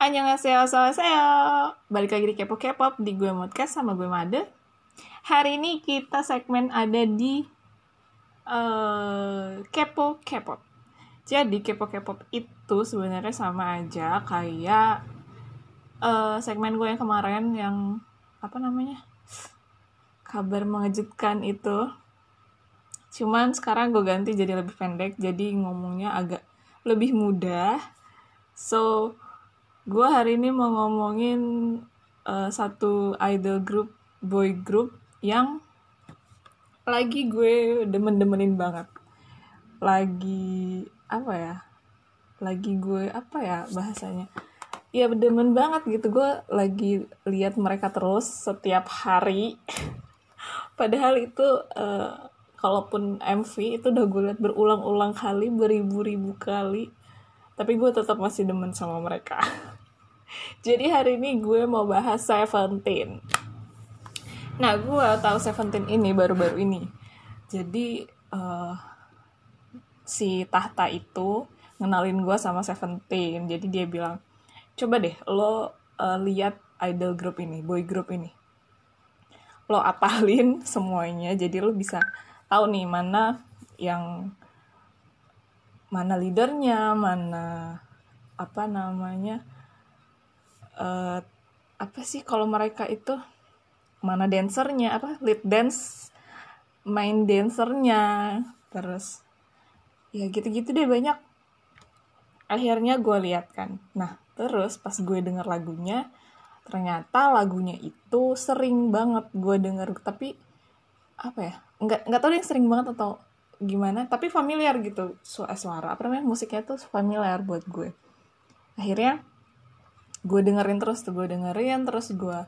Annyeonghaseyo, saya Balik lagi di Kepo K-pop di gue Modcast sama gue Made. Hari ini kita segmen ada di uh, Kepo K-pop. Jadi Kepo K-pop itu sebenarnya sama aja kayak uh, segmen gue yang kemarin yang apa namanya kabar mengejutkan itu. Cuman sekarang gue ganti jadi lebih pendek, jadi ngomongnya agak lebih mudah. So, gue hari ini mau ngomongin uh, satu idol group boy group yang lagi gue demen-demenin banget. Lagi apa ya? Lagi gue apa ya bahasanya? Ya demen banget gitu. Gue lagi lihat mereka terus setiap hari. Padahal itu uh, kalaupun MV itu udah gue lihat berulang-ulang kali beribu-ribu kali. Tapi gue tetap masih demen sama mereka jadi hari ini gue mau bahas Seventeen. Nah gue tahu Seventeen ini baru-baru ini. Jadi uh, si Tahta itu ngenalin gue sama Seventeen. Jadi dia bilang coba deh lo uh, lihat idol group ini boy group ini. Lo apalin semuanya jadi lo bisa tahu nih mana yang mana leadernya mana apa namanya uh, apa sih kalau mereka itu? Mana dancernya? Apa? Lead dance main dancernya. Terus ya gitu-gitu deh banyak. Akhirnya gue lihat kan. Nah terus pas gue denger lagunya ternyata lagunya itu sering banget gue denger. Tapi apa ya? Nggak nggak tahu yang sering banget atau gimana. Tapi familiar gitu suara apa namanya musiknya tuh familiar buat gue. Akhirnya gue dengerin terus tuh gue dengerin terus gue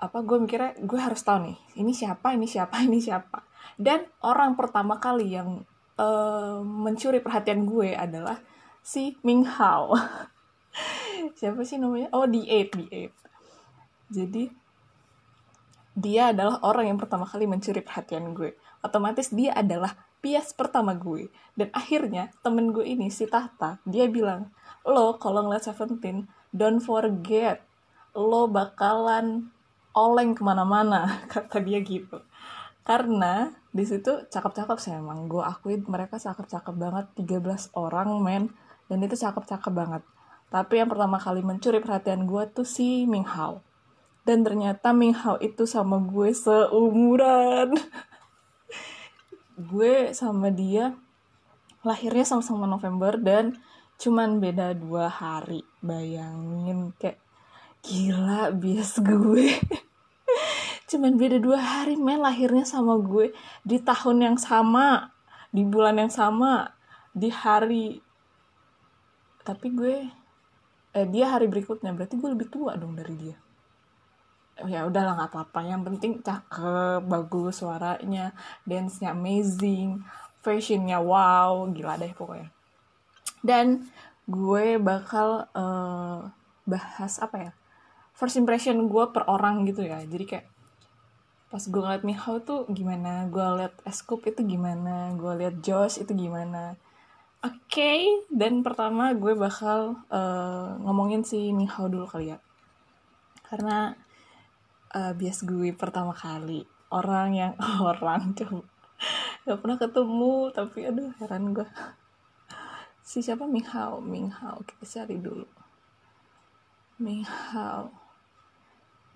apa gue mikirnya gue harus tahu nih ini siapa ini siapa ini siapa. Dan orang pertama kali yang uh, mencuri perhatian gue adalah si Ming Hao. Siapa sih namanya? Oh di Eight di Eight jadi dia adalah orang yang pertama kali mencuri perhatian gue. Otomatis dia adalah bias pertama gue. Dan akhirnya temen gue ini si Tahta dia bilang lo kalau ngeliat Seventeen don't forget lo bakalan oleng ke mana-mana kata dia gitu. Karena di situ cakep-cakep sih emang. Gue akuin mereka cakep-cakep banget. 13 orang men. Dan itu cakep-cakep banget. Tapi yang pertama kali mencuri perhatian gue tuh si Ming Hao. Dan ternyata Ming Hao itu sama gue seumuran. Gue sama dia lahirnya sama-sama November dan cuman beda dua hari bayangin kayak gila bias gue. Cuman beda dua hari men lahirnya sama gue. Di tahun yang sama di bulan yang sama di hari tapi gue eh dia hari berikutnya. Berarti gue lebih tua dong dari dia. Ya udahlah nggak apa-apa. Yang penting cakep bagus suaranya dance-nya amazing fashionnya wow gila deh pokoknya. Dan gue bakal uh, bahas apa ya first impression gue per orang gitu ya. Jadi kayak pas gue ngeliat Mihao tuh gimana gue liat Escoop itu gimana gue liat Josh itu gimana. Oke okay. dan pertama gue bakal uh, ngomongin si Mihao dulu kali ya. Karena uh, bias gue pertama kali orang yang orang coba gak pernah ketemu tapi aduh heran gue si siapa? Minghao Minghao kita cari dulu. Minghao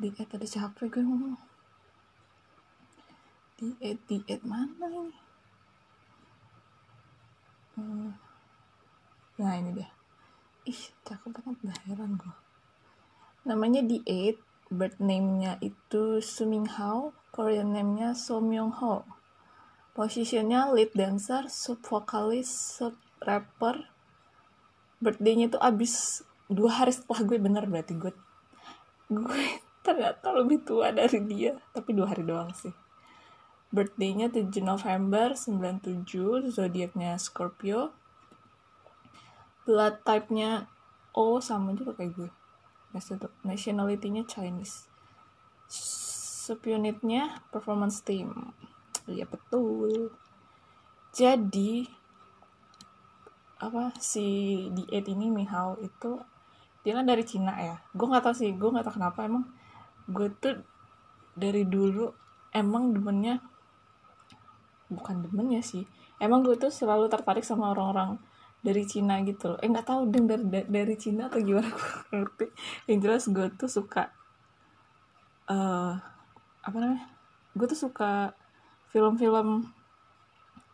eh tadi siapa gue ngomong? Di eh di eh mana ini? Hmm. nah ini dia. Ih cakep banget. Dah heran gue namanya di eight birth name-nya itu Suming Hao, Korean name-nya So Myung Ho. Posisinya lead dancer, sub vokalis, sub rapper. Birthday-nya itu abis dua hari setelah gue bener berarti gue gue ternyata lebih tua dari dia tapi dua hari doang sih. Birthday-nya 7 November 97 zodiaknya Scorpio. Blood type-nya O sama juga kayak gue. Nationality-nya Chinese. Subunitnya performance team. Iya betul. Jadi apa si di ini Mihao itu dia kan dari Cina ya. Gue nggak tahu sih gue nggak tahu kenapa emang. Gue tuh dari dulu emang demennya bukan demennya sih. Emang gue tuh selalu tertarik sama orang-orang dari Cina gitu loh. Eh nggak tahu deng dari dari Cina atau gimana gue ngerti. Yang jelas gue tuh suka uh, apa namanya gue tuh suka film-film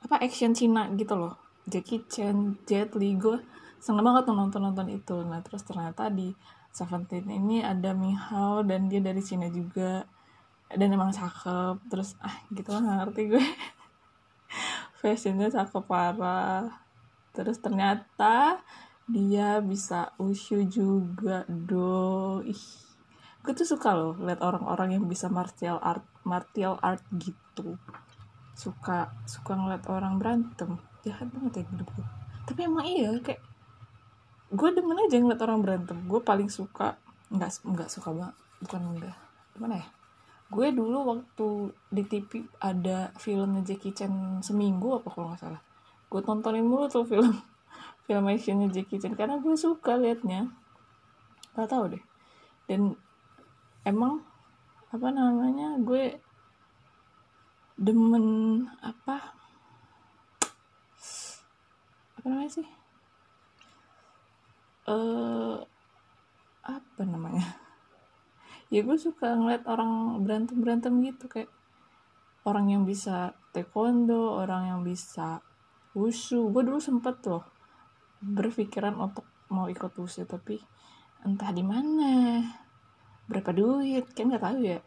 apa action Cina gitu loh Jackie Chan Jet Li gue seneng banget nonton nonton itu. Nah terus ternyata di Seventeen ini ada Mihao dan dia dari Cina juga. Dan emang cakep. Terus ah gitu lah ngerti gue. Fashionnya cakep parah. Terus ternyata dia bisa ushu juga do ih gue tuh suka loh liat orang-orang yang bisa martial art martial art gitu. Suka suka ngeliat orang berantem jahat banget ya hidup gue tapi emang iya kayak gue demen aja ngeliat orang berantem. Gue paling suka nggak nggak suka banget bukan enggak gimana ya? Gue dulu waktu di TV ada filmnya Jackie Chan seminggu apa kalau nggak salah. Gue tontonin mulu tuh film film actionnya Jackie Chan karena gue suka liatnya. Gak tau deh. Dan emang apa namanya gue demen apa apa namanya sih? Uh, apa namanya? Ya gue suka ngeliat orang berantem berantem gitu kayak orang yang bisa taekwondo orang yang bisa wushu. Gue dulu sempet loh berpikiran untuk mau ikut wushu tapi entah di mana berapa duit kan nggak tahu ya.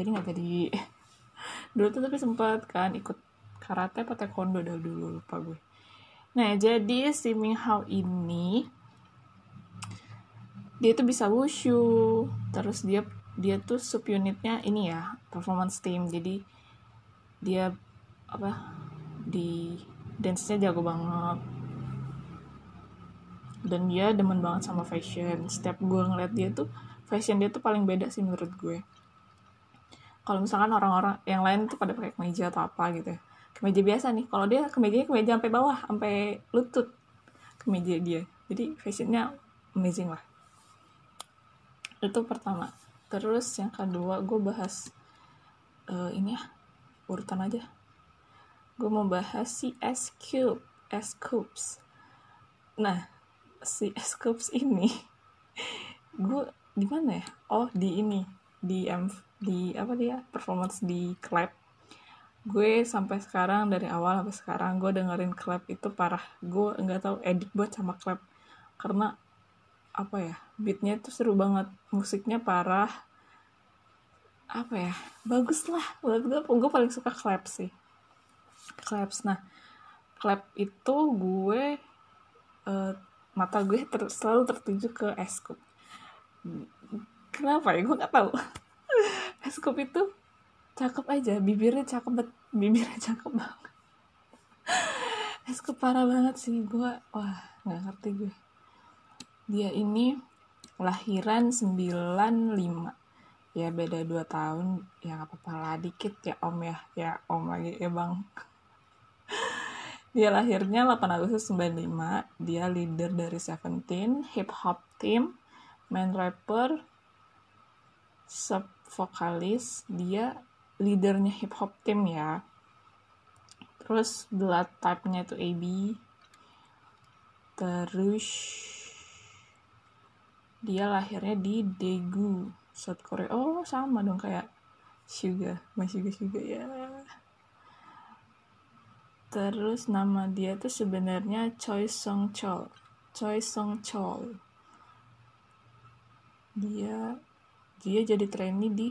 Jadi nggak jadi. Dulu tuh tapi sempat kan ikut karate atau taekwondo dah dulu lupa gue nah jadi si Ming Hao ini dia tuh bisa wushu. Terus dia dia tuh subunitnya ini ya performance team. Jadi dia apa di dance-nya jago banget. Dan dia demen banget sama fashion. Setiap gue ngeliat dia tuh fashion dia tuh paling beda sih menurut gue. Kalau misalkan orang-orang yang lain tuh pada pakai kemeja atau apa gitu ya kemeja biasa nih. Kalau dia kemejanya kemeja sampai bawah sampai lutut. Kemeja dia. Jadi fashionnya amazing lah. Itu pertama. Terus yang kedua gue bahas uh, ini ya urutan aja. Gue mau bahas si S Cube S Cubes nah si S Cubes ini gue di mana ya? Oh di ini. Di M di apa dia? Performance di clap gue sampai sekarang dari awal sampai sekarang gue dengerin clap itu parah. Gue nggak tahu edit buat sama clap karena apa ya beatnya itu seru banget. Musiknya parah. Apa ya bagus lah. Menurut gue gue paling suka clap sih. Claps nah clap itu gue uh, mata gue ter selalu tertuju ke eskup kenapa ya? Gue nggak tahu. Eskup itu cakep aja bibirnya cakep banget bibirnya cakep banget. Eskup parah banget sih gue wah nggak ngerti gue dia ini lahiran 95 ya beda 2 tahun. Ya gak apa-apa lah dikit ya om ya. Ya om lagi ya bang. Dia lahirnya 8 Agustus 95 dia leader dari Seventeen hip hop team main rapper sub vokalis dia leadernya hip hop team ya. Terus blood type-nya itu AB terus dia lahirnya di Daegu South Korea. Oh sama dong kayak Suga masih Suga Suga ya. Terus nama dia tuh sebenarnya Choi Song Chol. Choi Song Chol. Dia dia jadi trainee di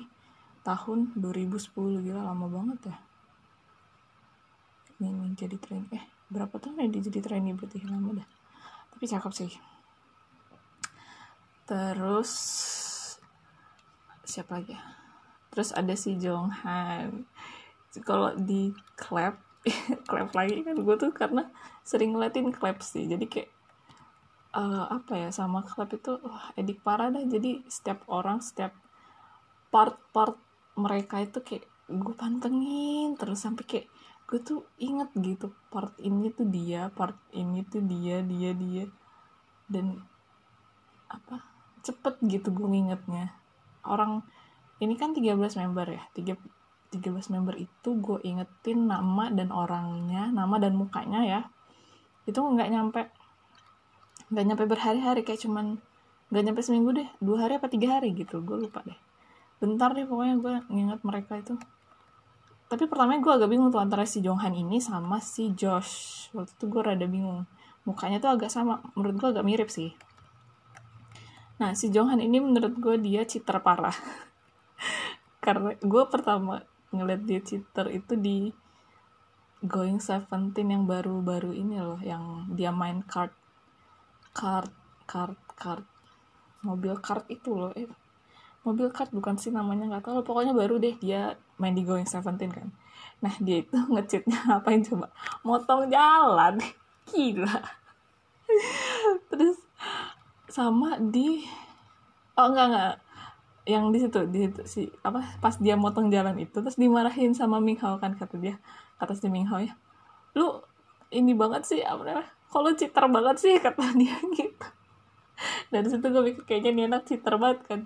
tahun 2010 gila lama banget ya. Ini jadi trainee eh berapa tahun ya dia jadi trainee berarti? Lama dah. Tapi cakep sih. Terus siapa lagi ya? Terus ada si Jong Han kalau di clap clap lagi kan gue tuh karena sering ngeliatin clap sih. Jadi kayak uh, apa ya sama clap itu wah edik parah dah. Jadi setiap orang setiap part-part mereka itu kayak gue pantengin terus sampai kayak gue tuh inget gitu part ini tuh dia part ini tuh dia dia dia. Dan apa cepet gitu gue ngingetnya. Orang ini kan 13 member ya 3, 13 member itu gue ingetin nama dan orangnya nama dan mukanya ya. Itu nggak nyampe nggak nyampe berhari-hari kayak cuman nggak nyampe seminggu deh dua hari apa tiga hari gitu gue lupa deh bentar deh pokoknya gue nginget mereka itu. Tapi pertama gue agak bingung tuh antara si Jonghan ini sama si Josh. Waktu itu gue rada bingung. Mukanya tuh agak sama menurut gue agak mirip sih. Nah si Jonghan ini menurut gue dia cheater parah. Karena gue pertama ngeliat dia cheater itu di Going Seventeen yang baru-baru ini loh yang dia main card card card card mobil card itu loh. Eh mobil kart bukan sih namanya nggak tahu. Pokoknya baru deh dia main di Going Seventeen kan. Nah dia itu ngecitnya apain coba? Motong jalan. Gila. Terus sama di oh enggak enggak yang di situ di situ si apa pas dia motong jalan itu terus dimarahin sama Ming Hao kan kata dia kata si Ming Hao ya. Lu ini banget sih apa namanya? Kalau citer banget sih? kata dia gitu. Dari situ gue mikir kayaknya nih anak citer banget kan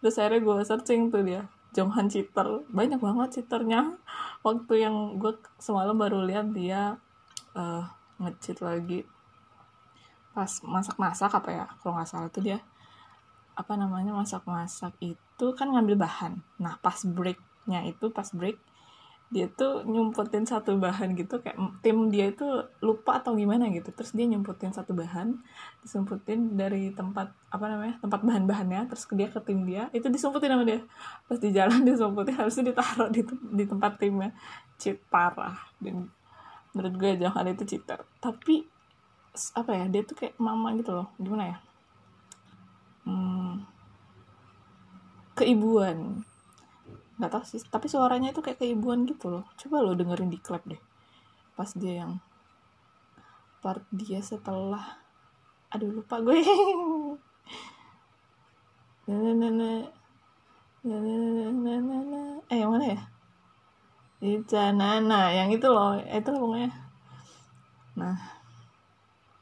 terus akhirnya gue searching tuh dia Jonghan cheater. Banyak banget cheaternya. Waktu yang gue semalam baru lihat dia uh, lagi. Pas masak-masak apa ya kalau nggak salah tuh dia. Apa namanya masak-masak itu kan ngambil bahan. Nah pas breaknya itu pas break dia tuh nyumputin satu bahan gitu kayak tim dia itu lupa atau gimana gitu. Terus dia nyumputin satu bahan disumputin dari tempat apa namanya tempat bahan-bahannya terus dia ke tim dia. Itu disumputin sama dia. Pas di jalan disumputin harus ditaruh di, di tempat timnya. Cheat parah. Dan menurut gue jangan itu cheater. Tapi apa ya dia tuh kayak mama gitu loh. Gimana ya? Hmm, keibuan nggak tahu sih tapi suaranya itu kayak keibuan gitu loh. Coba lo dengerin di klip deh pas dia yang part dia setelah aduh lupa gue. Eh yang mana ya? Ica Nana yang itu loh itu pokoknya. Nah